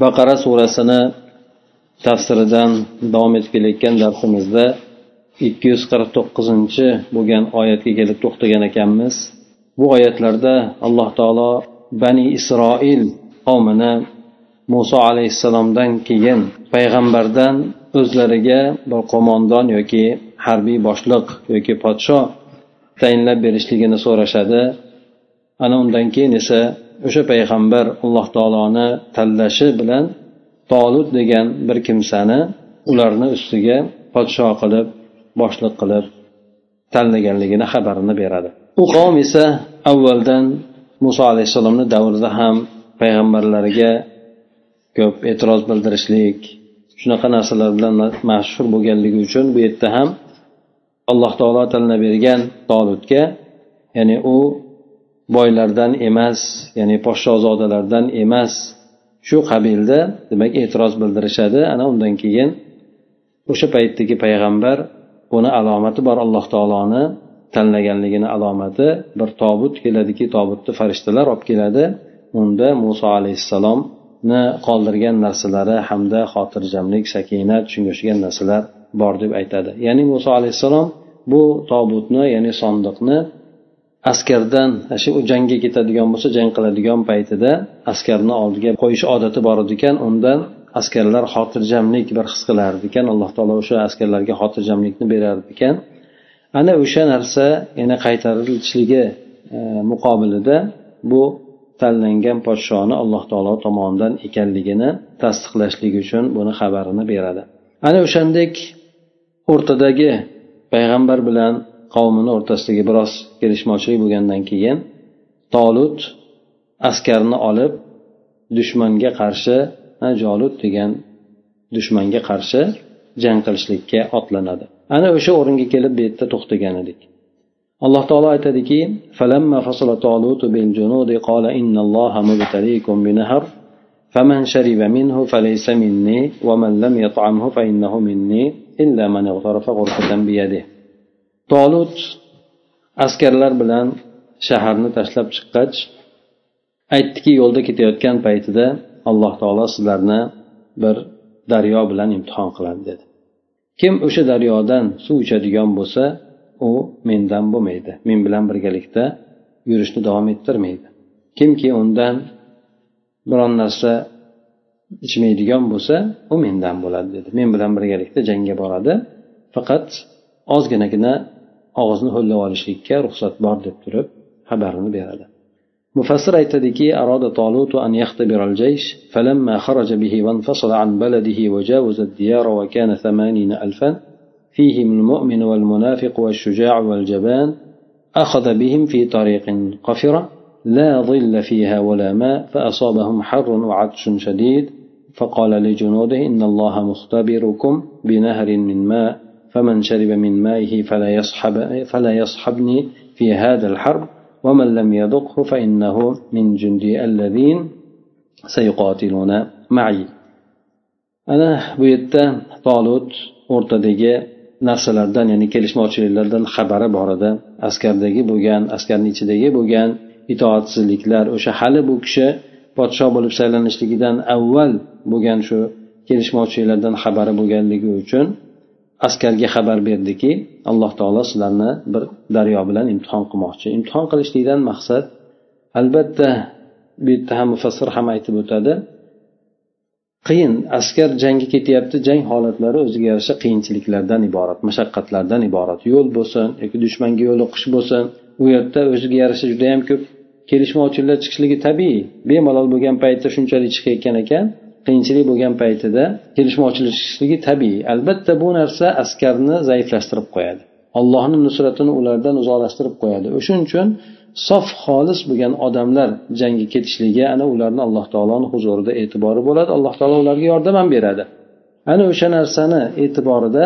baqara surasini tafsiridan davom etib kelayotgan darsimizda ikki yuz qirq to'qqizinchi bo'lgan oyatga kelib to'xtagan ekanmiz. Bu oyatlarda alloh taolo bani isroil qavmini muso alayhissalomdan keyin payg'ambardan o'zlariga bir qo'mondon yoki harbiy boshliq yoki podshoh tayinlab berishligini so'rashadi. Ana undan keyin esa o'sha payg'ambar alloh taoloni tanlashi bilan tolut degan bir kimsani ularni ustiga podsho qilib boshliq qilib tanlaganligini xabarini beradi. U qavm esa avvaldan muso alayhissalomni davrida ham payg'ambarlarga ko'p e'tiroz bildirishlik shunaqa narsalar bilan mashhur bo'lganligi uchun bu yerda ham alloh taolo tanlab bergan tolutga ya'ni u boylardan emas ya'ni podshozodalardan emas. Shu qabilda demak e'tiroz bildirishadi. Ana undan keyin o'sha paytdagi payg'ambar buni alomati bor alloh taoloni tanlaganligini alomati bir tobut keladiki tobutni farishtalar olib keladi. Unda muso alayhissalomni qoldirgan narsalari hamda xotirjamlik sakinat shunga o'xshagan narsalar bor deb aytadi. Ya'ni muso alayhissalom bu tobutni ya'ni sondiqni askardan shu jangga ketadigan bo'lsa jang qiladigan paytida askarni oldiga qo'yish odati bor ekan undan askarlar xotirjamlik bir his qilar ekan. Alloh taolo o'sha askarlarga xotirjamlikni berar ekan. Ana o'sha narsa yana qaytarilishligi e, muqobilida bu tanlangan podshoni alloh taolo tomonidan ekanligini tasdiqlashlik uchun buni xabarini beradi. Ana o'shandek o'rtadagi payg'ambar bilan qavmini o'rtasidagi biroz kelishmovchilik bo'lgandan keyin tolut askarni olib dushmanga qarshi jolut degan dushmanga qarshi jang qilishlikka otlanadi ana o'sha o'ringa kelib bu yerda to'xtagan edik alloh taolo aytadiki فمن شرب منه فليس مني ومن لم يطعمه فإنه مني إلا من اغترف غرفة بيده tolut askarlar bilan shaharni tashlab chiqqach aytdiki yo'lda ketayotgan paytida alloh taolo sizlarni bir daryo bilan imtihon qiladi dedi. Kim o'sha daryodan suv ichadigan bo'lsa u mendan bo'lmaydi. Men bilan birgalikda yurishni davom ettirmaydi. Kimki undan biron narsa ichmaydigan bo'lsa u mendan bo'ladi dedi. Men bilan birgalikda jangga boradi. Faqat ozginagina og'izni ho'llab olishlikka ruxsat bor deb turib xabarini beradi. Mufassir aytadiki أراد طالوت أن يختبر الجيش فلما خرج به وانفصل عن بلده وجاوز الديار وكان ثمانين ألفا فيهم المؤمن والمنافق والشجاع والجبان أخذ بهم في طريق قفرة لا ظل فيها ولا ماء فأصابهم حر وعطش شديد فقال لجنوده إن الله مختبركم بنهر من ماء فمن شرب من مائه فلا يصحب فلا يصحبني في هذا الحرب ومن لم يذقه فإنه من جندي الذين سيقاتلون معي ana bu yerda tolut o'rtadagi narsalardan ya'ni kelishmovchiliklardan xabari bor edi askardagi bo'lgan askarni ichidagi bo'lgan itoatsizliklar o'sha hali bu kishi podsho bo'lib saylanishligidan avval bo'lgan shu kelishmovchiliklardan xabari bo'lganligi uchun askarga xabar berdiki alloh taolo sizlarni bir daryo bilan imtihon qilmoqchi. Imtihon qilishlikdan maqsad albatta bu yerda ham mufassir ham aytib o'tadi qiyin askar jangga ketyapti jang holatlari o'ziga yarasha qiyinchiliklardan iborat mashaqqatlardan iborat. Yo'l bo'lsin yoki dushmanga yo'liqish bo'lsin u yerda o'ziga yarasha judayam ko'p kelishmovchiliklar chiqishligi tabiiy bemalol bo'lgan paytda shunchalik chiqayotgan ekan. Qiyinchilik bo'lgan paytida kelishmovchilik tabiiy. Albatta bu narsa askarni zaiflashtirib qo'yadi. Allohni nusratini ulardan uzoqlashtirib qo'yadi. O'shaning uchun sof xolis bo'lgan odamlar jangga ketishligi ana ularni alloh taoloni huzurida e'tibori bo'ladi. Alloh taolo ularga yordam ham beradi. Ana o'sha narsani e'tiborida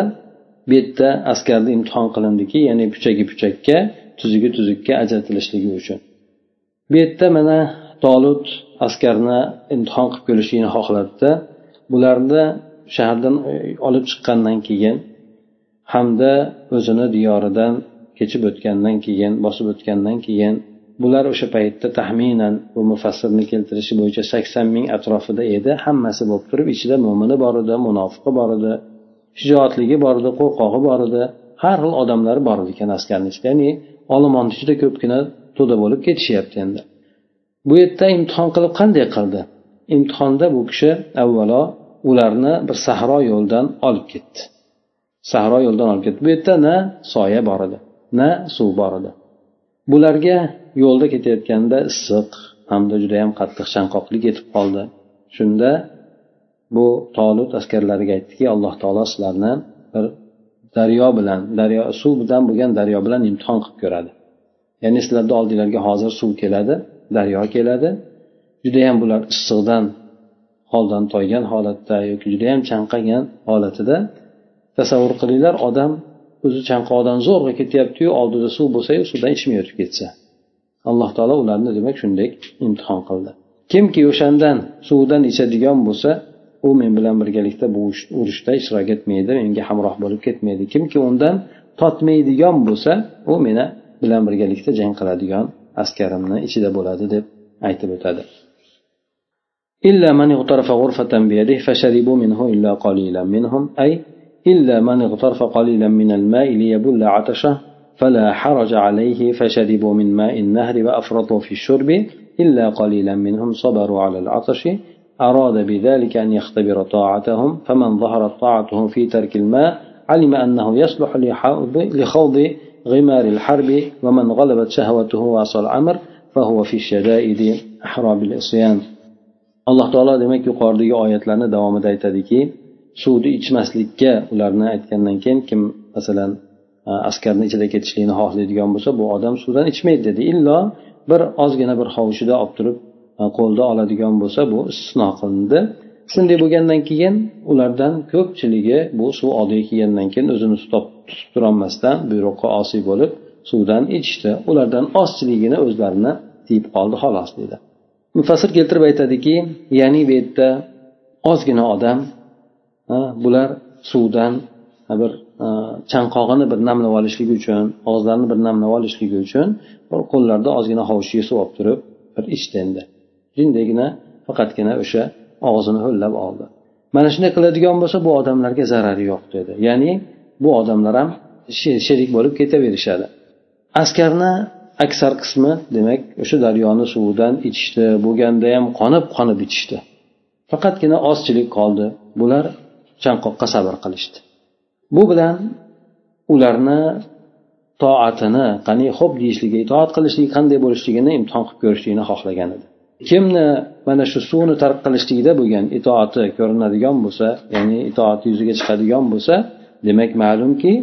bu yerda askarni imtihon qilindiki ya'ni puchagi puchakka tuzugi tuzukka ajratilishligi uchun. Bu yerda mana tolut askarni imtihon qilib ko'rishlikni xohladida bularni shahardan e, olib chiqqandan keyin hamda o'zini diyoridan kechib o'tgandan keyin bosib o'tgandan keyin bular o'sha paytda taxminan bu mufassirni keltirishi bo'yicha sakson ming atrofida edi. Hammasi bo'lib turib ichida mo'mini bor edi munofiqi bor edi shijoatligi bor edi qo'rqog'i bor edi. Har xil odamlar bor ekan askarni ichida. Ya'ni olomonni ichida ko'pgina to'da bo'lib ketishyapti endi. Bu yerda imtihon qilib qanday qildi? Imtihonda bu kishi avvalo ularni bir sahro yo'ldan olib ketdi. Sahro yo'ldan olib ketdi. Bu yerda na soya bor edi na suv bor edi. Bularga yo'lda ketayotganda issiq hamda judayam qattiq chanqoqlik yetib qoldi. Shunda bu tolut askarlariga aytdiki alloh taolo sizlarni bir daryo bilan daryo suv bilan bo'lgan daryo bilan imtihon qilib ko'radi. Ya'ni sizlarni oldinglarga hozir suv keladi. Daryo keladi. Judayam bular issiqdan holdan toygan holatda yoki judayam chanqagan holatida tasavvur qilinglar odam o'zi chanqoqdan zo'rg'a ketyaptiyu oldida suv bo'lsayu suvdan ichmay o'tib ketsa. Alloh taolo ularni demak shunday imtihon qildi. Kimki o'shandan suvdan ichadigan bo'lsa u men bilan birgalikda bu urushda ishtirok etmaydi menga hamroh bo'lib ketmaydi. Kimki undan totmaydigan bo'lsa u meni bilan birgalikda jang qiladigan askarimni ichida bo'ladi deb aytib o'tadi. إلا من اغترف غرفة بيده فشربوا منه إلا قليلا منهم أي إلا من اغترف قليلا من الماء ليبل عطشه فلا حرج عليه فشربوا من ماء النهر وأفرطوا في الشرب إلا قليلا منهم صبروا على العطش أراد بذلك أن يختبر طاعتهم فمن ظهرت طاعته في ترك الماء علم أنه يصلح لخوض غمار الحرب ومن غلبت شهوته وعصى الأمر فهو في الشدائد أحرى بالعصيان alloh taolo demak yuqoridagi oyatlarni davomida aytadiki suvni ichmaslikka ularni aytgandan keyin kim masalan askarni ichida ketishlikni xohlaydigan bo'lsa bu odam suvdan ichmaydi dedi illo bir ozgina bir hovuchida olib turib qo'lda oladigan bo'lsa bu istisno qilindi shunday bo'lgandan keyin ulardan ko'pchiligi bu suv oldiga kelgandan keyin o'zini tutib turolmasdan buyruqqa osiy bo'lib suvdan ichishdi. Ulardan ozchiligini o'zlarini tiyib qoldi xolos deydi. Mufassir keltirib aytadiki ya'ni bu yerda ozgina odam bular suvdan bir chanqog'ini bir namlab olishligi uchun og'izlarini bir namlab olishligi uchun qo'llarida ozgina hovuchga suv olib turib bir ichdi endi. Jindaygina faqatgina o'sha og'zini ho'llab oldi. Mana shunday qiladigan bo'lsa bu odamlarga zarari yo'q dedi. Ya'ni bu odamlar ham sherik bo'lib ketaverishadi. Askarni aksar qismi demak o'sha daryoni suvidan ichishdi bo'lganda ham qonib qonib ichishdi. Faqatgina ozchilik qoldi. Bular chanqoqqa sabr qilishdi. Bu bilan ularni toatini qani xo'p deyishligi itoat qilishligi qanday bo'lishligini imtihon qilib ko'rishlikni xohlagan edi. Kimni mana shu suvni tark qilishlikda bo'lgan itoati ko'rinadigan bo'lsa ya'ni itoati yuzaga chiqadigan bo'lsa demak ma'lumki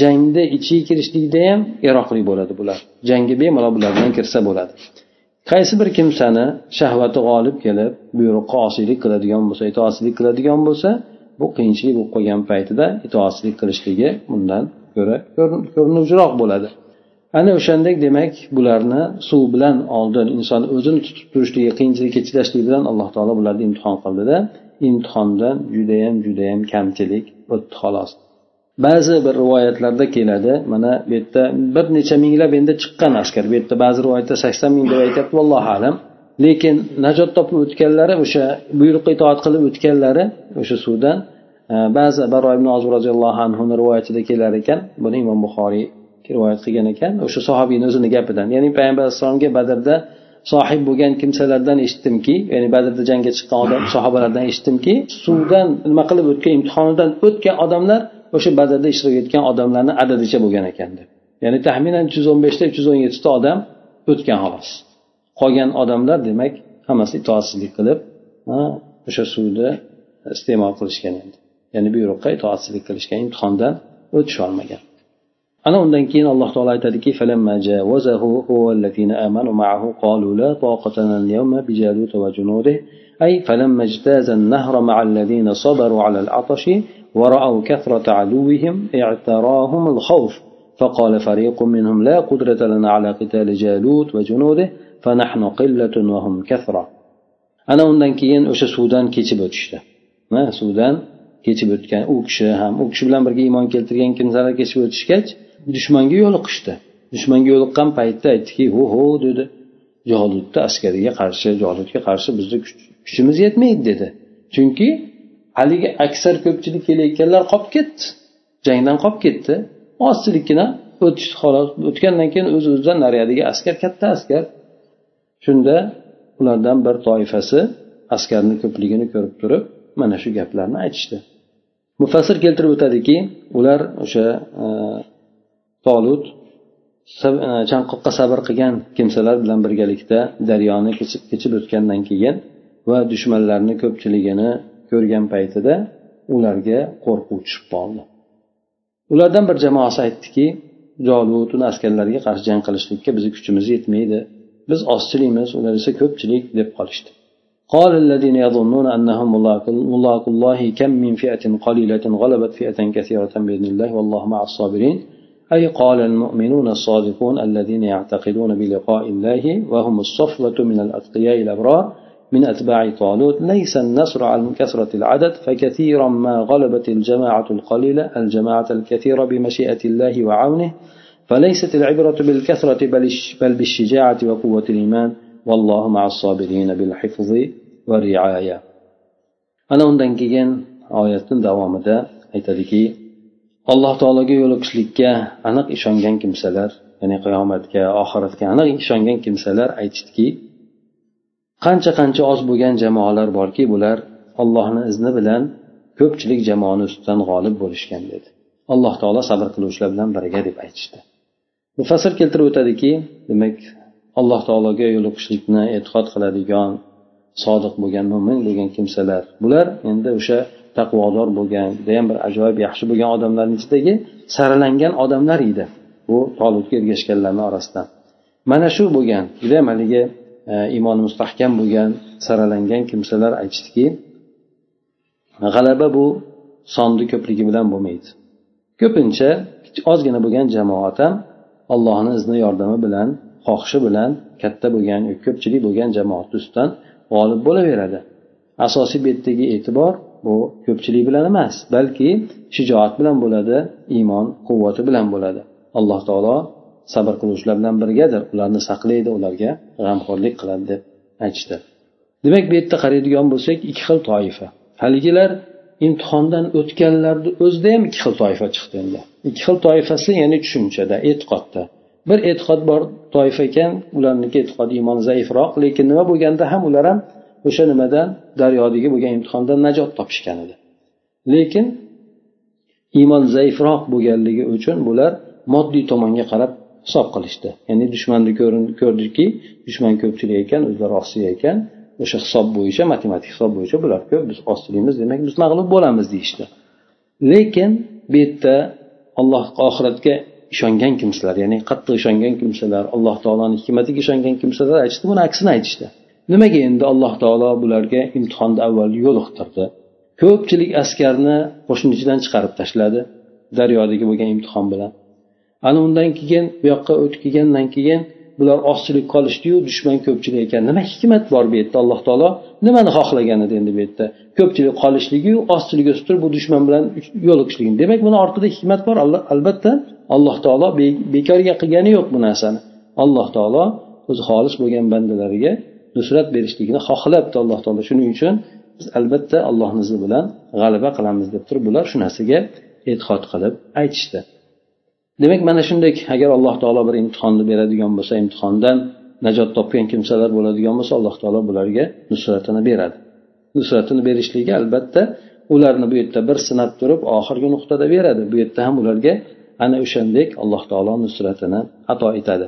jangda ichiga kirishlikda ham iroqli bo'ladi bular. Jangga bemalol bular bilan kirsa bo'ladi. Qaysi bir kimsani shahvati g'olib kelib buyruqqa osiylik qiladigan bo'lsa itoatsizlik qiladigan bo'lsa bu qiyinchilik bo'lib qolgan paytida itoatsizlik qilishligi bundan ko'ra ko'rinuvchiroq bo'ladi. Ana o'shandek demak bularni suv bilan oldin inson o'zini tutib turishligi qiyinchilikka chidashlik bilan alloh taolo bularni imtihon qildida imtihondan judayam judayam kamchilik o'tdi xolos. Ba'zi bir rivoyatlarda keladi. Mana bu yerda bir necha minglab endi chiqqan askar. Bu yerda ba'zi rivoyatda sakson ming deb aytyapti vallohu alam. Lekin najot topib o'tganlari o'sha buyruqqa itoat qilib o'tganlari o'sha suvdan e, ba'zi baro ibn ozib roziyallohu anhuni rivoyatida kelar ekan. Buni imom buxoriy rivoyat qilgan ekan. O'sha sahobiyni o'zini gapidan. Ya'ni payg'ambar alayhissalomga badrda sohib bo'lgan kimsalardan eshitdimki ya'ni badrda jangga chiqqan odam sahobalardan eshitdimki suvdan nima qilib o'tgan imtihonidan o'tgan odamlar o'sha badrda ishtirok etgan odamlarni adadicha bo'lgan ekan deb ya'ni taxminan uch yuz o'n beshta uch yuz o'n yettita odam o'tgan xolos qolgan odamlar demak hammasi itoatsizlik qilib o'sha suvni iste'mol qilishgan endi ya'ni buyruqqa itoatsizlik qilishgan imtihondan o'tisholmagan ana undan keyin alloh taolo aytadiki هو الذين آمنوا معه قالوا لا طاقة لنا اليوم بجالوت وجنوده أي فلما اجتاز النهر مع الذين صبروا على العطش ورأوا كثرة عدوهم اعتراهم الخوف فقال فريق منهم لا قدرة لنا على قتال جالوت وجنوده فنحن قلة وهم كثرة ana undan keyin o'sha suvdan kechib o'tishdi suvdan kechib o'tgan u kishi ham u kishi bilan birga iymon keltirgan kimsalar kechib o'tishgach dushmanga yo'liqishdi dushmanga yo'liqqan paytda aytdiki ho ho dedi jolutni askariga qarshi jolutga qarshi bizni kuchimiz yetmaydi dedi chunki haligi aksar ko'pchilik kelayotganlar qolib ketdi. Jangdan qolib ketdi. Ozchilikgina o'tishdi xolos. O'tgandan keyin o'z o'zidan nariyadagi askar katta askar. Shunda ulardan bir toifasi askarni ko'pligini ko'rib turib mana shu gaplarni aytishdi. Mufassir keltirib o'tadiki ular o'sha e, tolut e, chanqoqqa sabr qilgan kimsalar bilan birgalikda daryoni kechib kechib o'tgandan keyin va dushmanlarni ko'pchiligini ko'rgan paytida ularga qo'rquv tushib qoldi ulardan bir jamoasi aytdiki jolut uni askarlarga qarshi jang qilishlikka bizni kuchimiz yetmaydi biz ozchilikmiz ular esa ko'pchilik deb qolishdi قال الذين يظنون أنهم ملاك الله كم من فئة قليلة غلبت فئة كثيرة بإذن الله والله مع الصابرين أي قال المؤمنون الصادقون الذين يعتقدون بلقاء الله وهم الصفوة من الأتقياء الأبرار من أتباع طالوت ليس النصر على كثرة العدد فكثيرا ما غلبت الجماعة القليلة الجماعة الكثيرة بمشيئة الله وعونه فليست العبرة بالكثرة بل بالشجاعة وقوة الإيمان. والله مع الصابرين بالحفظ والرعاية. أنا undan keyin oyatni davomida aytadiki alloh taologa yo'liqishlikka aniq ishongan kimsalar ya'ni qiyomatga oxiratga aniq ishongan kimsalar aytishdiki qancha qancha oz bo'lgan jamoalar borki bular ollohni izni bilan ko'pchilik jamoani ustidan g'olib bo'lishgan dedi. Alloh taolo sabr qiluvchilar bilan birga deb aytishdi. Mufassir keltirib o'tadiki demak alloh taologa yo'liqishlikni e'tiqod qiladigan sodiq bo'lgan mo'min bo'lgan kimsalar bular endi o'sha taqvodor bo'lgan judayam bir ajoyib yaxshi bo'lgan odamlarni ichidagi saralangan odamlar edi. Bu tolutga ergashganlarni orasidan. Mana shu bo'lgan judayam haligi E, iymoni mustahkam bo'lgan saralangan kimsalar aytishdiki g'alaba bu sonni ko'pligi bilan bo'lmaydi. Ko'pincha ozgina bo'lgan jamoat ham allohni izni yordami bilan xohishi bilan katta bo'lgan ko'pchilik bo'lgan jamoat ustidan g'olib bo'laveradi. Asosiy bu yerdagi e'tibor bu ko'pchilik bilan emas balki shijoat bilan bo'ladi iymon quvvati bilan bo'ladi. Alloh taolo sabr qiluvchilar bilan birgadir ularni saqlaydi ularga g'amxo'rlik qiladi deb aytishdi. Demak bu yerda qaraydigan bo'lsak ikki xil toifa. Haligilar imtihondan o'tganlarni o'zida ham ikki xil toifa chiqdi endi. Ikki xil toifasi ya'ni tushunchada e'tiqodda. Bir e'tiqod bor toifa ekan ularniki e'tiqod iymon zaifroq lekin nima bo'lganda ham ular ham o'sha nimadan daryodagi bo'lgan imtihondan najot topishgan edi. Lekin iymon zaifroq bo'lganligi uchun bular moddiy tomonga qarab hisob qilishdi. Ya'ni dushmanni ko'rdiki dushman ko'pchilik ekan o'zlari osiyo ekan o'sha hisob bo'yicha matematik hisob bo'yicha bular ko'p biz ostchiligimiz demak biz mag'lub bo'lamiz deyishdi. Lekin bu yerda alloh oxiratga ishongan kimsalar ya'ni qattiq ishongan kimsalar alloh taoloni hikmatiga ishongan kimsalar aytishdi buni aksini aytishdi. Nimaga endi alloh taolo bularga imtihonni avval yo'liqtirdi ko'pchilik askarni qo'shnichidan chiqarib tashladi daryodagi bo'lgan imtihon bilan. Ana undan keyin bu yoqqa o'tib kelgandan keyin bular ozchilik qolishdiyu dushman ko'pchilik ekan. Nima hikmat bor bu yerda alloh taolo? Nimani xohlagan edi endi bu yerda? Ko'pchilik qolishligiyu ozchilik o'sib turib bu dushman bilan yo'liqishligini demak buni ortida hikmat bor. Albatta alloh taolo bekorga qilgani yo'q bu narsani. Alloh taolo o'zi xolis bo'lgan bandalariga nusrat berishligini xohlabdi alloh taolo. Shuning uchun biz albatta allohni izni bilan g'alaba qilamiz deb turib bular shu narsaga e'tiqod qilib aytishdi. demak mana shunday agar alloh taolo bir imtihonni beradigan bo'lsa imtihondan najot topgan kimsalar bo'ladigan bo'lsa alloh taolo bularga nusratini beradi nusratini berishligi albatta ularni bu yerda bir sinab turib oxirgi nuqtada beradi bu yerda ham ularga ana o'shandek alloh taolo nusratini ato etadi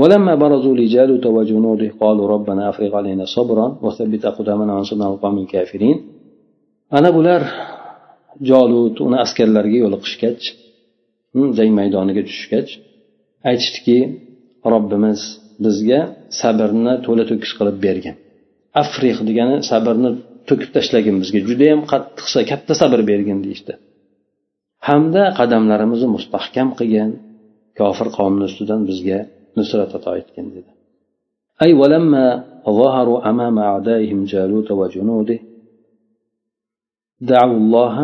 ولما برزوا لجالوت وجنوده قالوا ربنا أفرغ علينا صبرا وثبت أقدامنا وانصرنا على القوم الكافرين ana bular jolut uni askarlarga yo'liqishgach jang maydoniga tushgach aytishdiki robbimiz bizga sabrni to'la to'kis qilib bergin afriq degani sabrni to'kib tashlagin bizga judayam qattiq katta sabr bergin deyishdi hamda qadamlarimizni mustahkam qilgin kofir qavmni ustidan bizga nusrat ato etgin dedi أي ولما ظهروا أمام أعدائهم جالوت وجنوده دعوا الله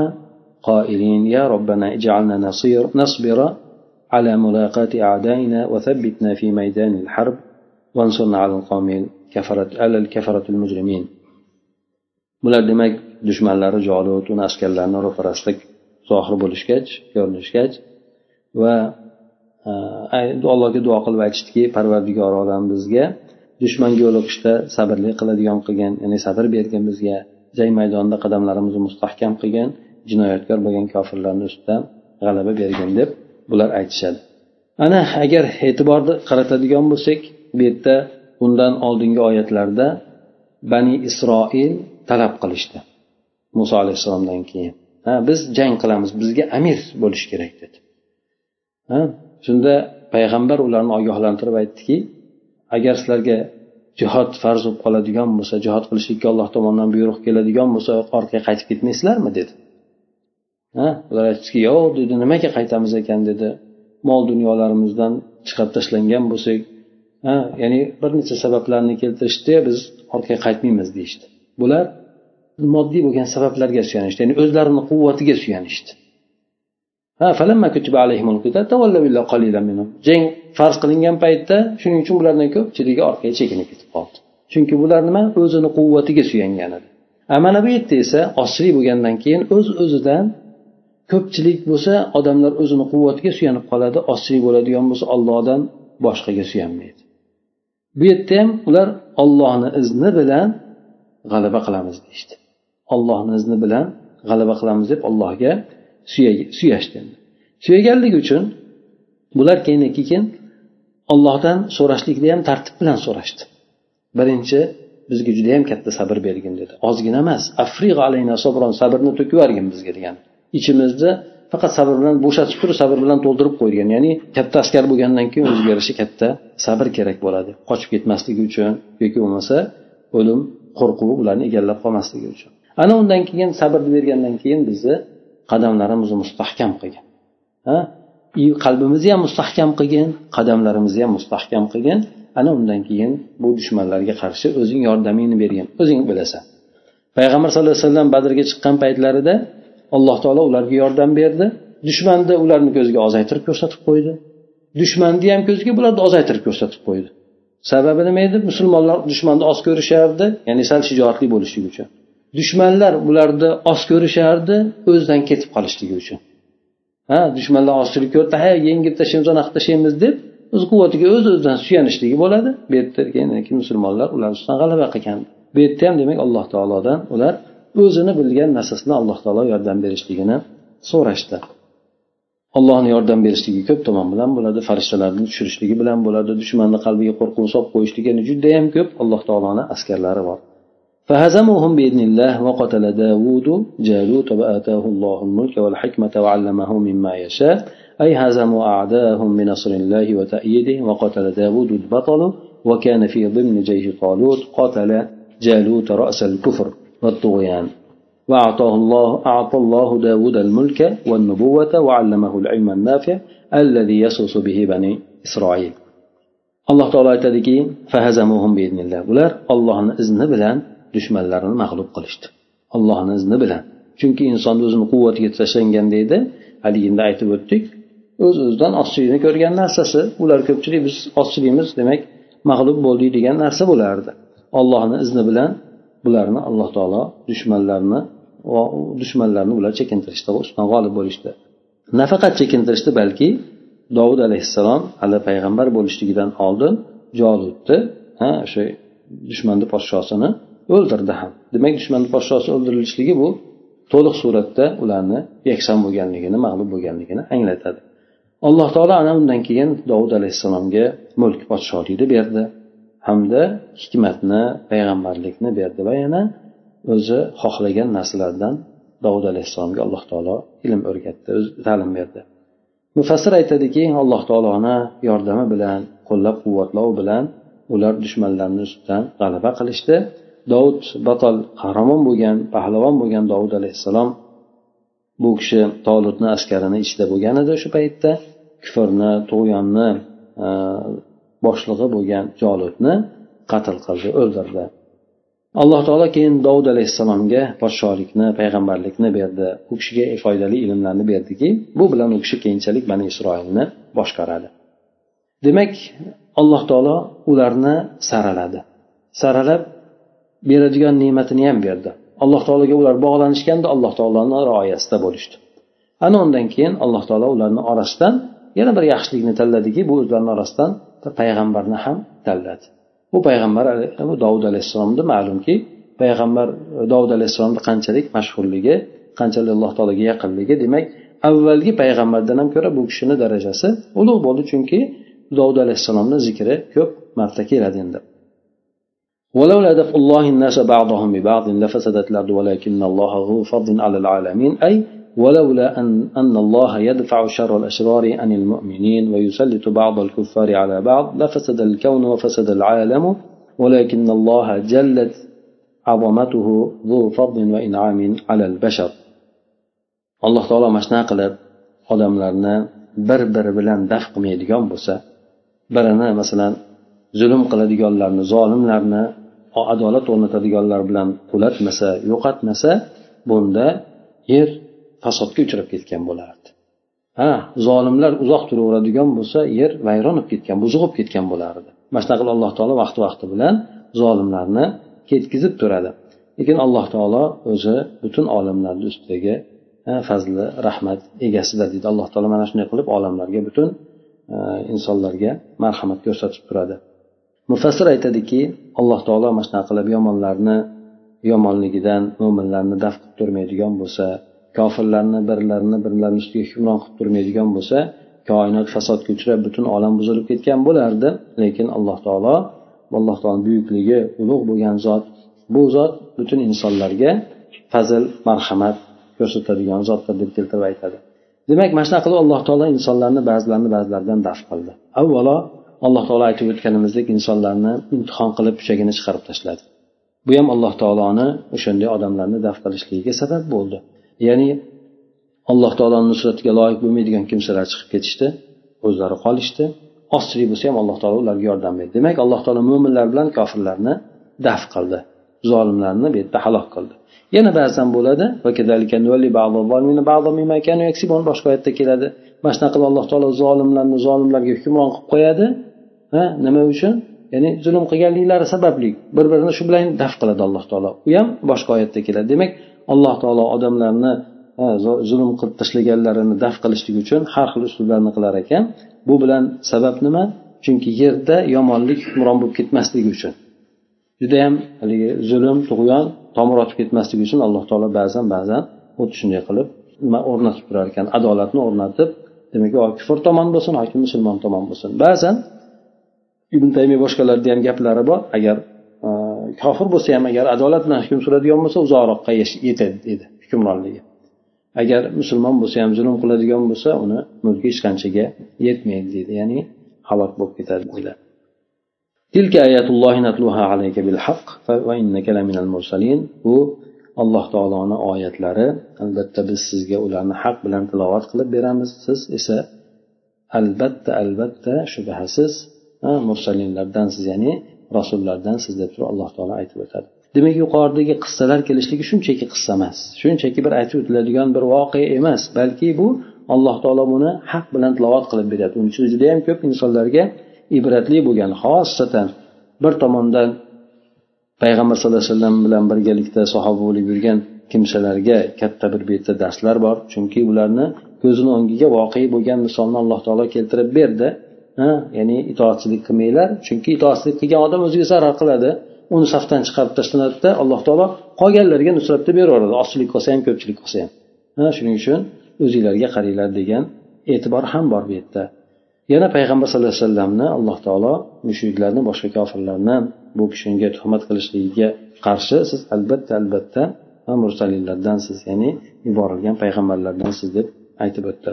قائلين يا ربنا اجعلنا نصير نصبر على ملاقاة أعدائنا وثبتنا في ميدان الحرب bular demak dushmanlari jolut uni askarlarini ro'parasida zohir bo'lishgach ko'rinishgach va allohga duo qilib aytishdiki parvardigor olam bizga dushmanga yo'liqishda sabrli qiladigan qilgin ya'ni sabr bergin bizga jang maydonida qadamlarimizni mustahkam qilgin jinoyatkor bo'lgan kofirlarni ustidan g'alaba bergin deb bular aytishadi. Ana agar e'tiborni qaratadigan bo'lsak bu yerda undan oldingi oyatlarda bani isroil talab qilishdi. Muso alayhissalomdan keyin. Ha biz jang qilamiz bizga amir bo'lishi kerak dedi. Ha shunda payg'ambar ularni ogohlantirib aytdiki agar sizlarga jihod farz bo'lib qoladigan bo'lsa jihod qilishlikka alloh tomonidan buyruq keladigan bo'lsa orqaga qaytib ketmaysizlarmi dedi. Ular aytishdiki yo'q dedi nimaga qaytamiz ekan dedi. Mol dunyolarimizdan chiqarib tashlangan bo'lsak ha? Ya'ni bir necha sabablarni keltirishdi biz orqaga qaytmaymiz deyishdi. Bular moddiy bo'lgan sabablarga suyanishdi ya'ni o'zlarini quvvatiga suyanishdi. Jang farz qilingan paytda shuning uchun bulardan ko'pchiligi orqaga chekinib ketib qoldi. Chunki bular nima? O'zini quvvatiga suyangan edi. Mana bu yerda esa ochlik bo'lgandan keyin o'z öz o'zidan ko'pchilik bo'lsa odamlar o'zini quvvatiga suyanib qoladi ozchilik bo'ladigan bo'lsa ollohdan boshqaga suyanmaydi. Bu yerda ham ular ollohni izni bilan g'alaba qilamiz deyishdi. Ollohni izni bilan g'alaba qilamiz deb allohga suyashdi. Suyaganligi uchun bular keyin keyin ollohdan so'rashlikda ham tartib bilan so'rashdi. Birinchi bizga judayam katta sabr bergin dedi. Ozgina emas afriq alayna sobron sabrni to'kib yuborgin bizga degan ichimizni faqat sabr bilan bo'shatib turib sabr bilan to'ldirib qo'ygan ya'ni katta askar bo'lgandan keyin o'ziga yarasha katta sabr kerak bo'ladi. Qochib ketmasligi uchun yoki bo'lmasa o'lim qo'rquvi ularni egallab qolmasligi uchun. Ana undan keyin sabrni bergandan keyin bizni qadamlarimizni mustahkam qilgin ha? Qalbimizni ham mustahkam qilgin qadamlarimizni ham mustahkam qilgin. Ana undan keyin bu dushmanlarga qarshi o'zing yordamingni bergin. O'zing bilasan. Payg'ambar sallallohu alayhi vasallam badrga chiqqan paytlarida alloh taolo ularga yordam berdi. Dushmanni ularni ko'ziga ozaytirib ko'rsatib qo'ydi. Dushmanni ham ko'ziga bularni ozaytirib ko'rsatib qo'ydi. Sababi nima edi? Musulmonlar dushmanni oz ko'rishardi ya'ni sal shijoatli bo'lishligi uchun. Dushmanlar ularni oz ko'rishardi o'zidan ketib qolishligi uchun. Ha dushmanlar ozchilik ko'rdi ha yengib tashlaymiz anaqa tashlaymiz deb o'z quvvatiga o'z o'zidan suyanishligi bo'ladi. Bu yerda keyin musulmonlar ular ustidan g'alaba qilgan bu yerda ham demak alloh taolodan ular o'zini bilgan narsasidan alloh taolo yordam berishligini so'rashdi allohni yordam berishligi ko'p tomon bilan bo'ladi farishtalarni tushirishligi bilan bo'ladi dushmanni qalbiga qo'rquv solib qo'yishligi judayam ko'p alloh taoloni askarlari bor فهزموهم بإذن الله وقتل داود جالوت وآتاه الله الملك والحكمة وعلمه مما يشاء أي هزموا أعداءهم بنصر الله وتأييده وقتل داود البطل وكان في ضمن جيش طالوت قتل جالوت رأس الكفر والطغيان وأعطاه الله أعطى الله داود الملك والنبوة وعلمه العلم النافع الذي يسوس به بني إسرائيل alloh taolo aytadiki bular ollohni izni bilan dushmanlarini mag'lub qilishdi allohni izni bilan chunki insonni o'zini quvvatiga tashlangan deydi haligida aytib o'tdik o'z uz o'zidan ozchilikni ko'rgan narsasi ular ko'pchilik biz ozchiligimiz demak mag'lub bo'ldik degan narsa bo'lardi ollohni izni bilan bularni alloh taolo dushmanlarni dushmanlarni ular chekintirishdi. Ustidan g'olib bo'lishdi. Nafaqat chekintirishdi balki dovud alayhissalom hali payg'ambar bo'lishligidan oldin jolutni ha o'sha dushmanni podshosini o'ldirdi ham. Demak dushmanni podshosi o'ldirilishligi bu to'liq suratda ularni yakson bo'lganligini mag'lub bo'lganligini anglatadi. Alloh taolo ana undan keyin dovud alayhissalomga mulk podshohlikni berdi. Hamda hikmatni payg'ambarlikni berdi va yana o'zi xohlagan narsalardan dovud alayhissalomga alloh taolo ilm o'rgatdi o'zi ta'lim berdi. Mufassir aytadiki alloh taoloni yordami bilan qo'llab quvvatlovi bilan ular dushmanlarni ustidan g'alaba qilishdi. Dovud batol qahramon bo'lgan pahlavon bo'lgan dovud alayhissalom bu kishi tolutni askarini ichida bo'lgan edi o'sha paytda. Kufrni tug'yonni boshlig'i bo'lgan jolutni qatl qildi o'ldirdi. Alloh taolo keyin dovud alayhissalomga podshohlikni payg'ambarlikni berdi. U kishiga foydali ilmlarni berdiki bu bilan u kishi keyinchalik bani isroilni boshqaradi. Demak alloh taolo ularni saraladi. Saralab beradigan ne'matini ham berdi. Alloh taologa ular bog'lanishganda alloh taoloni rioyasida bo'lishdi. Ana undan keyin alloh taolo ularni orasidan yana bir yaxshilikni tanladiki bu o'zlarini orasidan payg'ambarni ham tanladi bu payg'ambar bu dovud alayhissalomni ma'lumki payg'ambar dovud alayhissalomni qanchalik mashhurligi qanchalik alloh taologa yaqinligi demak avvalgi payg'ambardan ham ko'ra bu kishini darajasi ulug' bo'ldi chunki dovud alayhissalomni zikri ko'p marta keladi endi ولولا دفع الله الناس بعضهم ببعض لفسدت الأرض ولكن الله ذو فضل على العالمين أي ولولا أن, أن الله يدفع شر الأشرار عن المؤمنين ويسلط بعض الكفار على بعض لفسد الكون وفسد العالم ولكن الله جلت عظمته ذو فضل وإنعام على البشر alloh taolo mana shunaqa qilib odamlarni bir biri bilan daf qilmaydigan bo'lsa birini masalan zulm qiladiganlarni zolimlarni adolat o'rnatadiganlar bilan qulatmasa yo'qotmasa bunda yer fasodga uchrab ketgan bo'lardi. Ha zolimlar uzoq turaveradigan bo'lsa yer vayron bo'lib ketgan buzuq bo'lib ketgan bo'lardi. Mana shunaqa qilib alloh taolo vaqti vaqti bilan zolimlarni ketkizib turadi. Lekin alloh taolo o'zi butun olamlarni ustidagi fazli rahmat egasidir deydi. Alloh taolo mana shunday qilib olamlarga butun e, insonlarga marhamat ko'rsatib turadi. Mufassir aytadiki alloh taolo mana shunaqa qilib yomonlarni yomonligidan mo'minlarni daf qilib turmaydigan bo'lsa kofirlarni birlarini birlarini ustiga hukmron qilib turmaydigan bo'lsa koinot fasodga uchrab butun olam buzilib ketgan bo'lardi. Lekin alloh taolo alloh taolo buyukligi ulug' bo'lgan zot bu zot butun insonlarga fazl marhamat ko'rsatadigan zotdir deb keltirib aytadi. Demak mana shunaqa qilib alloh taolo insonlarni ba'zilarini ba'zilaridan daf qildi. Avvalo alloh taolo aytib o'tganimizdek insonlarni imtihon qilib puchagini chiqarib tashladi. Bu ham alloh taoloni o'shanday odamlarni daf qilishligiga sabab bo'ldi. Ya'ni alloh taoloni nusratiga loyiq bo'lmaydigan kimsalar chiqib ketishdi o'zlari qolishdi. Ostilik bo'lsa ham alloh taolo ularga yordam berdi. Demak alloh taolo mo'minlar bilan kofirlarni daf qildi zolimlarni bu yerda halok qildi. Yana ba'zan bo'ladi boshqa oyatda keladi. Mana shunaqa qilib alloh taolo zolimlarni zolimlarga hukmron qilib qo'yadi. Ha nima uchun? Ya'ni zulm qilganliklari sababli bir birini shu bilan daf qiladi alloh taolo. U ham boshqa oyatda keladi. Demak alloh taolo odamlarni zulm qilib tashlaganlarini daf qilishlik uchun har xil usullarni qilar ekan. Bu bilan sabab nima? Chunki yerda yomonlik hukmron bo'lib ketmasligi uchun. Judayam haligi zulm tug'yon tomir otib ketmasligi uchun alloh taolo ba'zan ba'zan xuddi shunday qilib nima o'rnatib turar ekan adolatni o'rnatib demak yo kufr tomon bo'lsin yoki musulmon tomon bo'lsin. Ba'zan ibn taymiy boshqalarni ham gaplari bor agar kofir bo'lsa ham agar adolat bilan hukm suradigan bo'lsa uzoqroqqa yetadi dedi hukmronligi agar musulmon bo'lsa ham zulm qiladigan bo'lsa uni mulki hech qanchaga yetmaydi deydi ya'ni halok bo'lib ketadi deydi تلك آيات الله نتلوها عليك بالحق وإنك لمن المرسلين bu alloh taoloni oyatlari albatta biz sizga ularni haq bilan tilovat qilib beramiz siz esa albatta albatta shubhasiz mursalinlardansiz ya'ni rasullardansiz deb turib alloh taolo aytib o'tadi. Demak yuqoridagi qissalar kelishligi shunchaki qissa emas. Shunchaki bir aytib o'tiladigan bir voqea emas balki bu alloh taolo buni haq bilan tilovat qilib beryapti uning uchun judayam ko'p insonlarga ibratli bo'lgan xosatan bir tomondan payg'ambar sallallohu alayhi vasallam bilan birgalikda sahoba bo'lib yurgan kimsalarga katta bir bu darslar bor. Chunki ularni ko'zini o'ngiga voqea bo'lgan misolni alloh taolo keltirib berdi. Ya'ni itoatchilik qilmanglar. Chunki itoatchilik qilgan odam o'ziga zarar qiladi. Uni safdan chiqarib tashlanadida alloh taolo qolganlarga nusratni beraveradi. Ozchilik qilsa ham ko'pchilik qilsa ham. Shuning uchun o'zinglarga qaranglar degan e'tibor ham bor bu yerda. Yana payg'ambar sallallohu alayhi vasallamni alloh taolo mushriklarni boshqa kofirlarni bu kishiga tuhmat qilishligiga qarshi siz albatta albatta mursalinlardansiz ya'ni yuborilgan payg'ambarlardansiz deb aytib o'tdi.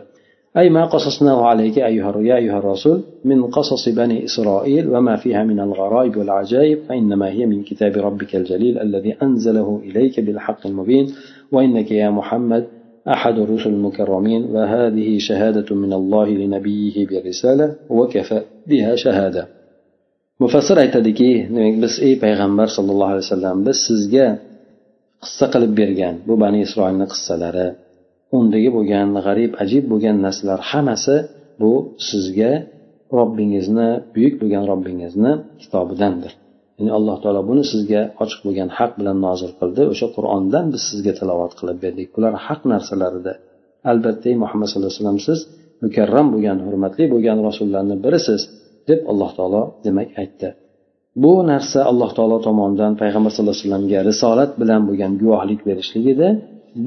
أي ما قصصناه عليك أيها يا أيها الرسول من قصص بني إسرائيل وما فيها من الغرائب والعجائب فإنما هي من كتاب ربك الجليل الذي أنزله إليك بالحق المبين وإنك يا محمد أحد الرسل المكرمين وهذه شهادة من الله لنبيه بالرسالة وكفى بها شهادة. mufassir aytadiki demak biz ey payg'ambar sallallohu alayhi vasallam biz sizga qissa qilib bergan bu bani isroilni qissalari undagi bo'lgan g'arib ajib bo'lgan narsalar hammasi bu sizga robbingizni buyuk bo'lgan robbingizni kitobidandir. Ya'ni alloh taolo buni sizga ochiq bo'lgan haq bilan nozil qildi. O'sha qur'ondan biz sizga tilovat qilib berdik. Bular haq narsalar edi albatta muhammad sallallohu alayhi vasallam siz mukarram bo'lgan hurmatli bo'lgan rasullarni birisiz deb alloh taolo demak aytdi. Bu narsa alloh taolo tomonidan payg'ambar sallallohu alayhi vasallamga risolat bilan bo'lgan guvohlik berishlik edi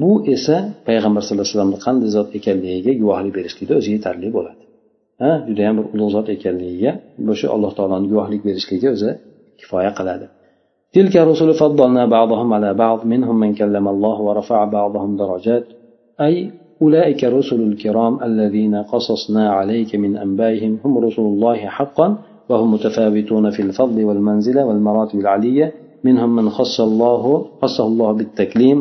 bu esa payg'ambar sallallohu alayhi vasallamni qanday zot ekanligiga guvohlik berishlikda o'zi yetarli bo'ladi. Ha judayam bir ulug' zot ekanligiga shu alloh taoloni guvohlik berishligi o'zi kifoya qiladi. تلك الرسل فضلنا بعضهم على بعض منهم من كلم الله ورفع بعضهم درجات أي أولئك الرسل الكرام الذين قصصنا عليك من أنبائهم هم رسل الله حقا وهم متفاوتون في الفضل والمنزلة والمراتب العلية منهم من خص الله خصه الله بالتكليم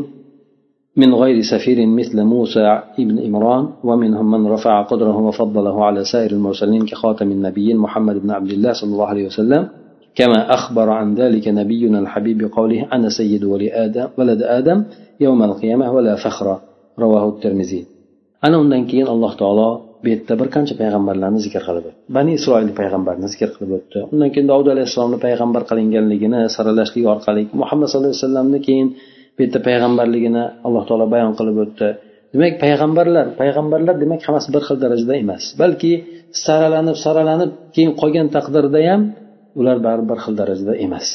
من غير سفير مثل موسى ابن إمران ومنهم من رفع قدره وفضله على سائر المرسلين كخاتم النبيين محمد بن عبد الله صلى الله عليه وسلم كما أخبر عن ذلك نبينا الحبيب بقوله أنا سيد ولي آدم ولد آدم يوم القيامة ولا فخر رواه الترمذي ana undan keyin alloh taolo bu yerda bir qancha payg'ambarlarni zikr qilib o'tdi bani isroil payg'ambarni zikr qilib o'tdi undan keyin davud alayhissalomni payg'ambar qilinganligini saralashlik orqali muhammad sallallohu alayhi vasallamni keyin bu yerda payg'ambarligini alloh taolo bayon qilib o'tdi. Demak payg'ambarlar payg'ambarlar demak hammasi bir xil darajada emas. Balki saralanib saralanib keyin qolgan taqdirda ham ular baribir bir xil darajada emas.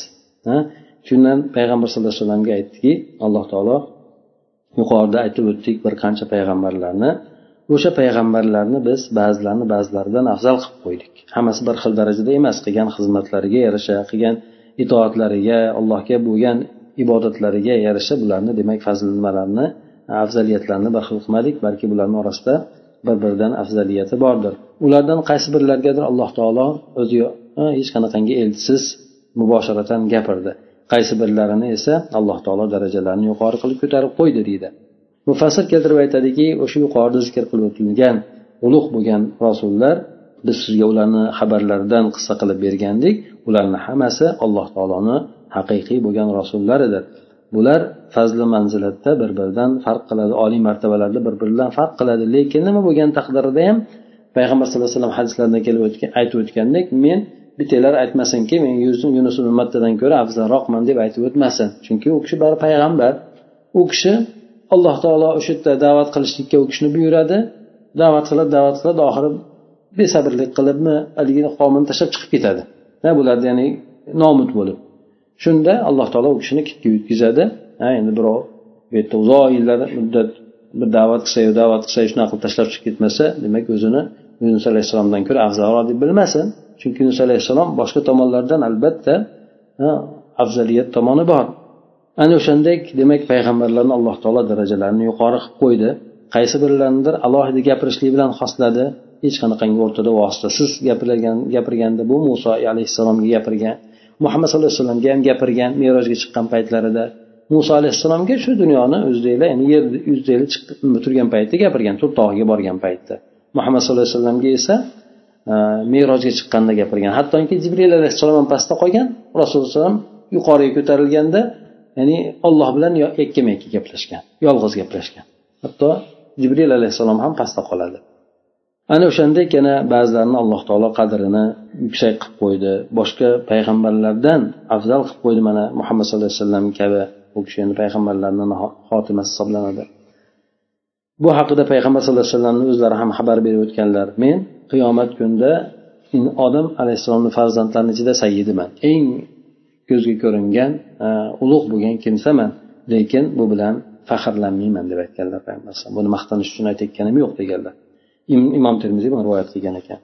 Shundan payg'ambar sallallohu alayhi vasallamga aytdiki alloh taolo yuqorida aytib o'tdik bir qancha payg'ambarlarni. O'sha payg'ambarlarni biz ba'zilarini ba'zilaridan afzal qilib qo'ydik. Hammasi bir xil darajada emas qilgan xizmatlariga yarasha qilgan itoatlariga allohga bo'lgan ibodatlariga yarasha bularni demak fazl nimalarni afzaliyatlarni bir xil qilmadik balki bularni orasida bir biridan afzaliyati bordir. Ulardan qaysi birlargadir alloh taolo o'zi hech qanaqangi elchisiz mubosharatan gapirdi. Qaysi birlarini esa alloh taolo darajalarini yuqori qilib ko'tarib qo'ydi deydi. Mufassir keltirib aytadiki o'sha yuqorida zikr qilib o'tilgan ulug' bo'lgan rasullar biz sizga ularni xabarlaridan qissa qilib bergandik. Ularni hammasi alloh taoloni haqiqiy bo'lgan rasullaridir bular fazli manzilatda bir biridan farq qiladi oliy martabalarda bir biridan farq qiladi. Lekin nima bo'lgan taqdirda ham payg'ambar sallallohu alayhi vasallam hadislarida kelib o'tgan aytib o'tgandek men bittalar aytmasinki men yunus ummatdadan ko'ra afzalroqman deb aytib o'tmasin. Chunki u kishi bari payg'ambar. U kishi alloh taolo o'sha yerda da'vat qilishlikka u kishini buyuradi. Da'vat qiladi da'vat qiladi oxiri besabrlik qilibmi haligi qavmini tashlab chiqib ketadi. Bularda ya'ni nomud bo'lib. Shunda alloh taolo u kishini kitga yutkazadi ha endi birov bu yerda uzoq yillar muddat bir da'vat qilsayu da'vat qilsayu shunaqa qilib tashlab chiqib ketmasa demak o'zini yunus alayhissalomdan ko'ra afzalroq deb bilmasin. Chunki yunus alayhissalom boshqa tomonlardan albatta afzaliyat tomoni bor. Ana o'shandek demak payg'ambarlarni alloh taolo darajalarini yuqori qilib qo'ydi. Qaysi birlaridir alohida gapirishlik bilan xosladi. Hech qanaqangi o'rtada vositasiz gapirgan gapirganda bu muso alayhissalomga gapirgan muhammad sallallohu alayhi vasallamga ham gapirgan merojga chiqqan paytlarida muso alayhissalomga shu dunyoni o'zidaglar ya'ni yer yuzidaglar turgan paytda gapirgan tur tog'iga borgan paytda. Muhammad sallallohu alayhi vasallamga esa e, merojga chiqqanda gapirgan. Hattoki jibril alayhissalom ham pastda qolgan rasululloh alayhivasallam yuqoriga ko'tarilganda ya'ni olloh bilan yakkama yakka gaplashgan yolg'iz gaplashgan. Hatto jibril alayhissalom ham pastda qoladi. Ana o'shandek yana ba'zilarini alloh taolo qadrini yuksak qilib qo'ydi. Boshqa payg'ambarlardan afzal qilib qo'ydi mana muhammad sallallohu alayhi vasallam kabi u kishi endi payg'ambarlarni xotimasi hisoblanadi. Bu haqida payg'ambar sallallohu alayhi vasallamni o'zlari ham xabar berib o'tganlar. Men qiyomat kunida odam alayhissalomni farzandlarini ichida sayyidiman. Eng ko'zga ko'ringan ulug' bo'lgan kimsaman lekin bu bilan faxrlanmayman deb aytganlar payg'ambar buni maqtanish uchun aytayotganim yo'q deganlar. Imom termiziy buni rivoyat qilgan ekan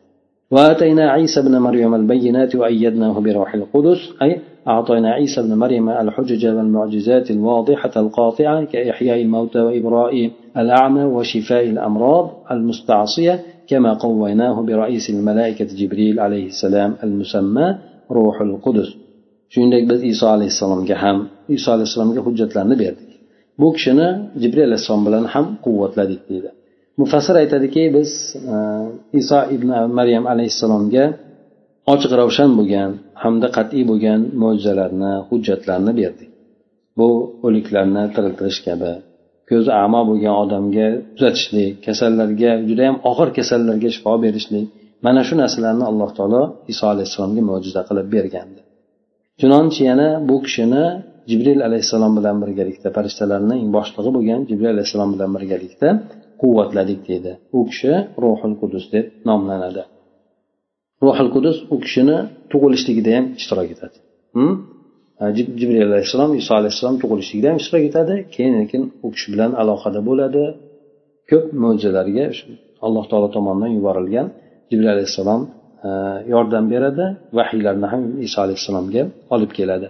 وآتينا عيسى ابن مريم البينات وأيدناه بروح القدس أي أعطينا عيسى ابن مريم الحجج والمعجزات الواضحة القاطعة كإحياء الموتى وإبراء الأعمى وشفاء الأمراض المستعصية كما قويناه برئيس الملائكة جبريل عليه السلام المسمى روح القدس. shuningdek biz iso alayhissalomga ham iso alayhissalomga hujjatlarni berdik bu kishini jibril alayhissalom bilan ham quvvatladik deydi mufassir aytadiki biz e, iso ibn maryam alayhissalomga ochiq ravshan bo'lgan hamda qat'iy bo'lgan mo'jizalarni hujjatlarni berdik. Bu o'liklarni tiriltirish kabi ko'zi amo bo'lgan odamga tuzatishlik kasallarga judayam og'ir kasallarga shifo berishlik mana shu narsalarni alloh taolo iso alayhissalomga mo'jiza qilib bergandi. Chunonchi yana bu kishini jibril alayhissalom bilan birgalikda farishtalarni boshlig'i bo'lgan jibril alayhissalom bilan birgalikda quvvatladik deydi. U kishi ruhul qudus deb nomlanadi. Ruhul qudus u kishini tug'ilishligida ham ishtirok etadi. Hm? Jibril alayhissalom iso alayhissalom tug'ilishligida ham ishtirok etadi. Keyin lekin u kishi bilan aloqada bo'ladi. Ko'p mo'jizalarga alloh taolo tomonidan yuborilgan jibril alayhissalom yordam beradi. Vahiylarni ham iso alayhissalomga olib keladi.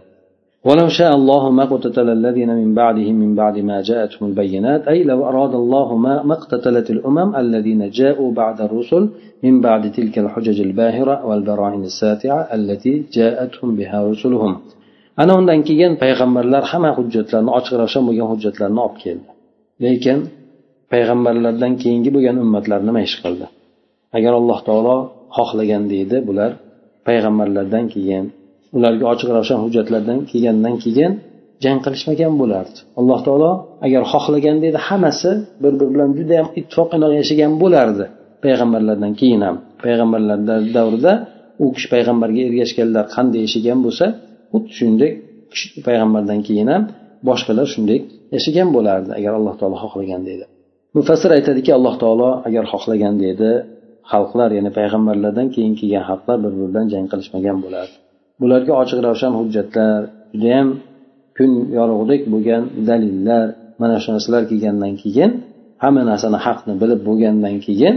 ولو شاء الله ما اقتتل الذين من بعدهم من بعد ما جاءتهم البينات أي لو أراد الله ما ما اقتتلت الأمم الذين جاءوا بعد الرسل من بعد تلك الحجج الباهرة والبراهين الساتعة التي جاءتهم بها رسلهم ana undan keyin payg'ambarlar hamma hujjatlarni ochiq ravshan bo'lgan hujjatlarni olib keldi lekin payg'ambarlardan keyingi bo'lgan ummatlar nima ish qildi agar alloh taolo xohlaganda edi bular payg'ambarlardan keyin ularga ochiq ravshan hujjatlardan kelgandan keyin jang qilishmagan bo'lardi. Alloh taolo agar xohlaganda edi hammasi bir biri bilan judayam ittifoq inoq yashagan bo'lardi payg'ambarlardan keyin ham. Payg'ambarlar davrida u kishi payg'ambarga ergashganlar qanday yashagan bo'lsa xuddi shuningdek payg'ambardan keyin ham boshqalar shunday yashagan bo'lardi agar alloh taolo xohlaganda edi mufassir aytadiki alloh taolo agar xohlaganda edi xalqlar ya'ni payg'ambarlardan keyin kelgan xalqlar bir biri bilan jang qilishmagan bo'lardi. bularga ochiq ravshan hujjatlar judayam kun yorug'dek bo'lgan dalillar mana shu narsalar kelgandan keyin hamma narsani haqni bilib bo'lgandan keyin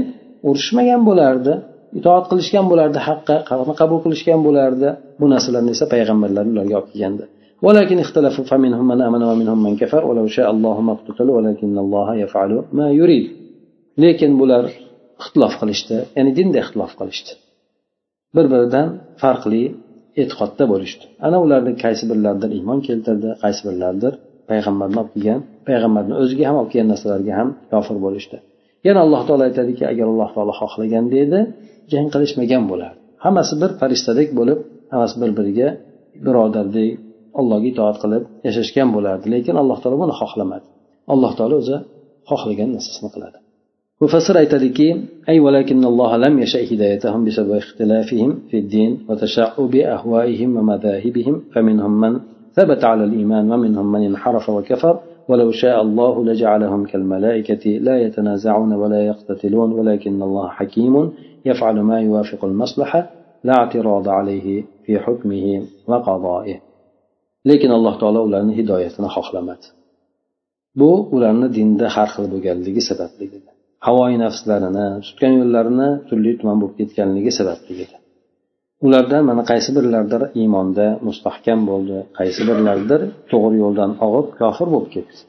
urushmagan bo'lardi itoat qilishgan bo'lardi haqqa qabul qilishgan bo'lardi bu narsalarni esa payg'ambarlar ularga olib kelgandi ولكن اختلفوا فمنهم من آمن ومنهم من كفر ولو شاء الله ما اقتتلوا ولكن الله يفعل ما يريد lekin bular ixtilof qilishdi ya'ni dinda ixtilof qilishdi bir biridan farqli e'tiqodda bo'lishdi. Ana ularni qaysi birlaridir iymon keltirdi qaysi birlaridir payg'ambarni olib kelgan payg'ambarni o'ziga ham olib kelgan narsalarga ham kofir bo'lishdi. Yana alloh taolo aytadiki agar alloh taolo xohlaganda edi jang qilishmagan bo'lardi hammasi bir farishtadek bo'lib hammasi bir biriga birodardek allohga itoat qilib yashashgan bo'lardi. Lekin alloh taolo buni xohlamadi. Alloh taolo o'zi xohlagan narsasini qiladi. Mufassir aytadiki أي ولكن الله لم يشأ هدايتهم بسبب اختلافهم في الدين وتشعب أهوائهم ومذاهبهم فمنهم من ثبت على الإيمان ومنهم من انحرف وكفر. ولو شاء الله لجعلهم كالملائكة لا يتنازعون ولا يقتتلون ولكن الله حكيم يفعل ما يوافق المصلحة لا اعتراض عليه في حكمه وقضائه. lekin alloh taolo ularni hidoyatini xohlamadi bu ularni dinda har xil bo'lganligi sababli havoyi nafslarini tutgan yo'llarini turli tuman bo'lib ketganligi sababli edi. Ulardan mana qaysi birlaridir iymonda mustahkam bo'ldi qaysi birlaridir to'g'ri yo'ldan og'ib kofir bo'lib ketdi.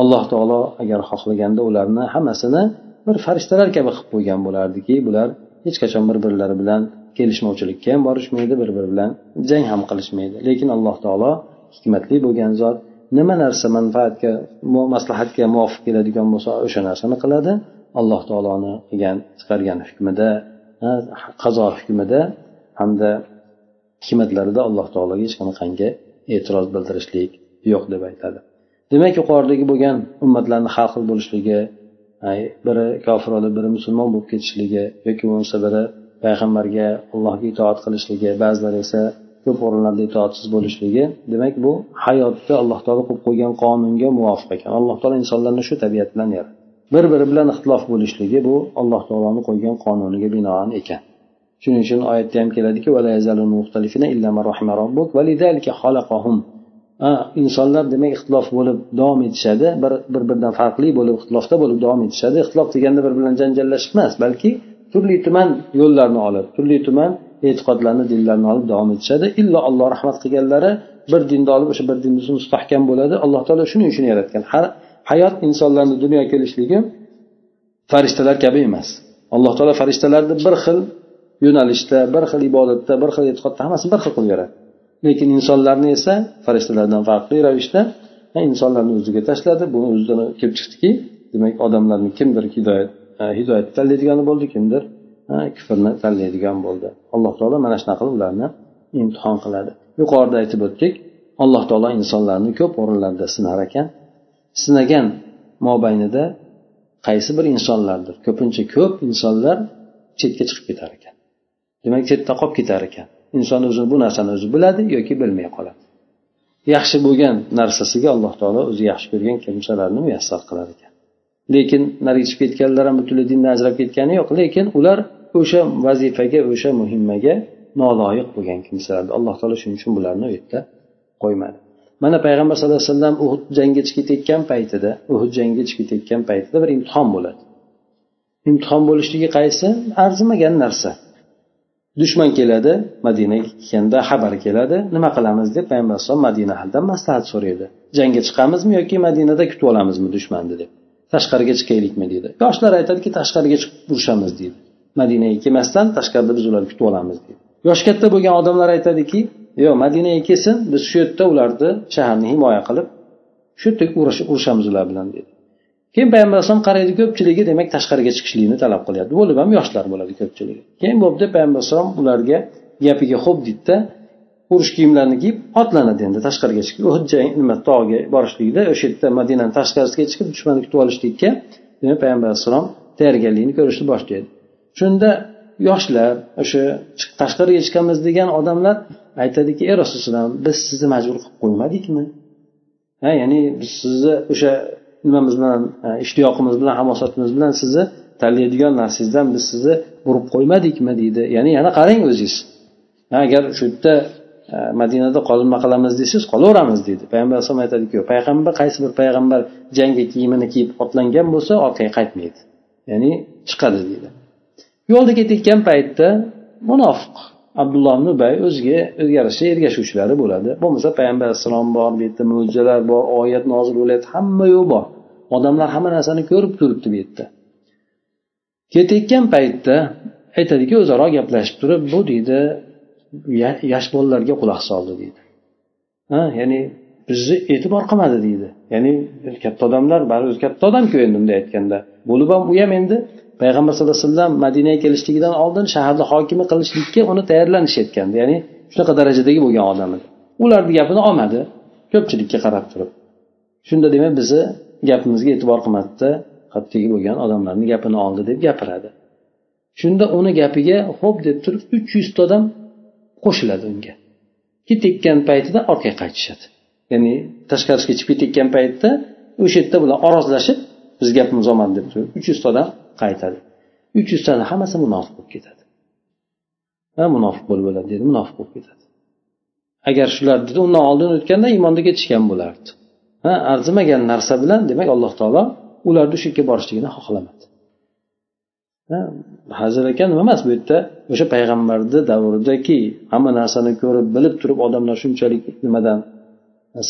Alloh taolo agar xohlaganda ularni hammasini bir farishtalar kabi qilib qo'ygan bo'lardiki bular hech qachon bir birlari bilan kelishmovchilikka ham borishmaydi bir biri bilan jang ham qilishmaydi. Lekin alloh taolo hikmatli bo'lgan zot nima narsa manfaatga maslahatga muvofiq keladigan bo'lsa o'sha narsani qiladi. Alloh taoloni qilgan chiqargan hukmida qazo hukmida hamda hikmatlarida alloh taologa hech qanaqangi e'tiroz bildirishlik yo'q deb aytadi. Demak yuqoridagi bo'lgan ummatlarni har xil bo'lishligi biri kofir bo'lib biri musulmon bo'lib ketishligi yoki bo'lmasa biri payg'ambarga allohga itoat qilishligi ba'zilar esa ko'p o'rinlarda itoatsiz bo'lishligi demak bu hayotda alloh taolo qo'yib qo'ygan qonunga muvofiq ekan. Alloh taolo insonlarni shu tabiat bilan yaratdi. Bir biri bilan ixtilof bo'lishligi bu alloh taoloni qo'ygan qonuniga binoan ekan. Shuning uchun oyatda ham keladiki insonlar demak ixtilof bo'lib davom etishadi bir bir biridan farqli bo'lib ixtilofda bo'lib davom etishadi. Ixtilof deganda bir bilan janjallashib emas balki turli tuman yo'llarni olib turli tuman e'tiqodlarni dinlarni olib davom etishadi. Illo alloh rahmat qilganlari bir dinni olib o'sha bir dinni mustahkam bo'ladi. Alloh taolo shuning uchun yaratgan. Har hayot insonlarni dunyoga kelishligi farishtalar kabi emas. Alloh taolo farishtalarni bir xil yo'nalishda bir xil ibodatda bir xil e'tiqodda hammasini bir xil qilib yaratdi lekin insonlarni esa farishtalardan farqli ravishda insonlarni o'ziga tashladi. Buni o'zidan kelib chiqdiki demak odamlarni kimdir hidoyat hidoyatni tanlaydigani bo'ldi kimdir kufrni tanlaydigan bo'ldi. Alloh taolo mana shunaqa qilib ularni imtihon qiladi. Yuqorida aytib o'tdik alloh taolo insonlarni ko'p o'rinlarda sinar ekan. Sinagan mobaynida qaysi bir insonlardir? Ko'pincha ko'p insonlar chetga chiqib ketar ekan. Demak chetda qolib ketar ekan. Inson o'zi bu narsani o'zi biladi yoki bilmay qoladi. Yaxshi bo'lgan narsasiga alloh taolo o'zi yaxshi ko'rgan kimsalarni muyassar qilar ekan. Lekin nariga chiqib ketganlar ham butunlay dindan ajrab ketgani yo'q. Lekin ular o'sha vazifaga o'sha muhimmaga noloyiq bo'lgan kimsalar alloh taolo shuning uchun bularni u yerda qo'ymadi. Mana payg'ambar sallallohu alayhi vasallam uhud jangiga chiqib ketayotgan paytida uhud jangiga chiqib ketayotgan paytida bir imtihon bo'ladi. Imtihon bo'lishligi qaysi? Arzimagan narsa. Dushman keladi madinaga kelganda xabar keladi nima qilamiz deb payg'ambar alayhisalom madina ahlidan maslahat so'raydi. Jangga chiqamizmi yoki madinada kutib olamizmi dushmanni deb. Tashqariga chiqaylikmi deydi. Yoshlar aytadiki tashqariga chiqib urushamiz deydi. Madinaga kelmasdan tashqarida biz ularni kutib olamiz deydi. Yoshi katta bo'lgan odamlar aytadiki yo'q madinaga kelsin biz shu yerda ularni shaharni himoya qilib shu yerda urushamiz ular bilan deydi keyin payg'ambar alayhisalom qaraydi ko'pchiligi demak tashqariga chiqishlikni talab qilyapti. Bo'lib ham yoshlar bo'ladi ko'pchiligi. Keyin bo'pti payg'ambar alayhisalom ularga gapiga xo'p deydida urush kiyimlarini kiyib otlanadi endi tashqariga chiqib. Nima tog'ga borishlikda o'sha yerda madinani tashqarisiga chiqib dushmanni kutib olishlikka demak payg'ambar alayhissalom tayyorgarlikni ko'rishni boshlaydi shunda yoshlar o'sha tashqariga chiqamiz degan odamlar aytadiki ey rasululloh biz sizni majbur qilib qo'ymadikmi? Ha ya'ni biz sizni o'sha nimamiz bilan ishtiyoqimiz bilan hamosatimiz bilan sizni tanlaydigan narsangizdan biz sizni burib qo'ymadikmi deydi. Ya'ni yana qarang o'zingiz. Agar shu yerda madinada qolma qilamiz desangiz qolaveramiz deydi. Payg'ambar alayhisalom aytadiki yo'q payg'ambar qaysi bir payg'ambar jangga kiyimini kiyib otlangan bo'lsa orqaga qaytmaydi. Ya'ni chiqadi deydi. Yo'lda ketayotgan paytda munofiq abdulloh ibn ubay o'ziga yarasha ergashuvchilari bo'ladi. Bo'lmasa payg'ambar alayhissalom bor bu yerda mo'jizalar bor oyat nozil bo'lyapti hamma yo'q bor. Odamlar hamma narsani ko'rib turibdi bu yerda. Ketayotgan paytda aytadiki o'zaro gaplashib turib bu deydi yosh bolalarga quloq soldi deydi. Ha ya'ni bizni e'tibor qilmadi deydi. Ya'ni katta odamlar baribir katta odamku endi bunday aytganda. Bo'lib ham u ham endi payg'ambar sallallohu alayhi vasallam madinaga kelishligidan oldin shaharni hokimi qilishlikka uni tayyorlanishayotgandi. Ya'ni shunaqa darajadagi bo'lgan odam edi. Ularni gapini olmadi. Ko'pchilikka qarab turib shunda demak bizni gapimizga e'tibor qilmadida qattigi bo'lgan odamlarni gapini oldi deb gapiradi. Shunda uni gapiga ho'p deb turib uch yuzta odam qo'shiladi unga. Ketayotgan paytida orqaga qaytishadi. Ya'ni tashqarisiga chiqib ketayotgan paytda o'sha yerda bular orozlashib biz gapimiz olmadi deb turib uch yuzta odam qaytadi. Uch yuztani hammasi munofiq bo'lib ketadi. Ha munofiq bo'lib o'ladi deydi munofiq bo'lib ketadi. Agar shular dedi undan oldin o'tganda iymonda ketishgan bo'lardi. Ha arzimagan narsa bilan demak alloh taolo ularni shu yerga borishligini xohlamadi. Hazil ekan nima emas bu yerda? O'sha payg'ambarni davridagi hamma narsani ko'rib bilib turib odamlar shunchalik nimadan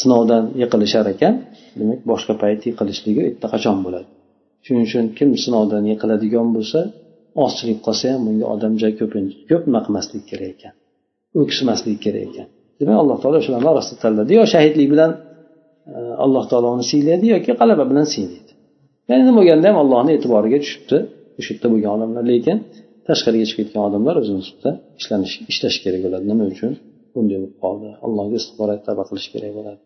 sinovdan yiqilishar ekan demak boshqa payt yiqilishligi u yerda qachon bo'ladi? Shuning uchun kim sinovdan yiqiladigan bo'lsa ozchilik qolsa ham bunga odamja ko'p ko'p nima qilmaslik kerak ekan. O'ksmaslik kerak ekan. Demak alloh taolo shularni orasida tanladi. Yo shahidlik bilan e, alloh taolo uni siylaydi yoki g'alaba bilan siylaydi. Ya'ni nima bo'lganda ham allohni e'tiboriga tushibdi. O'sha yerda bo'lgan odamlar. Lekin tashqariga chiqib ketgan odamlar o'zini ustida ishlanish ishlash kerak bo'ladi. Nima uchun? Bunday bo'lib qoldi. Allohga istig'for tavba qilish kerak bo'ladi.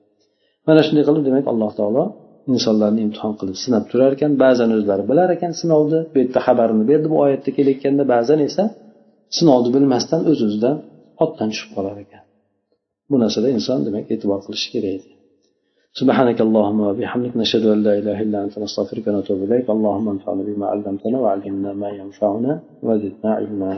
Mana shunday qilib demak alloh taolo insonlarni imtihon qilib sinab turar ekan ba'zan o'zlari bilar ekan sinovni bu yerda xabarini berdi bu oyatda kelayotganda ba'zan esa sinovni bilmasdan o'z o'zidan otdan tushib qolar ekan bu narsada inson demak e'tibor qilishi kerak edi سبحانك اللهم وبحمدك نشهد أن لا إله إلا أنت نستغفرك ونتوب إليك اللهم انفعنا بما علمتنا وعلمنا ما ينفعنا وزدنا علما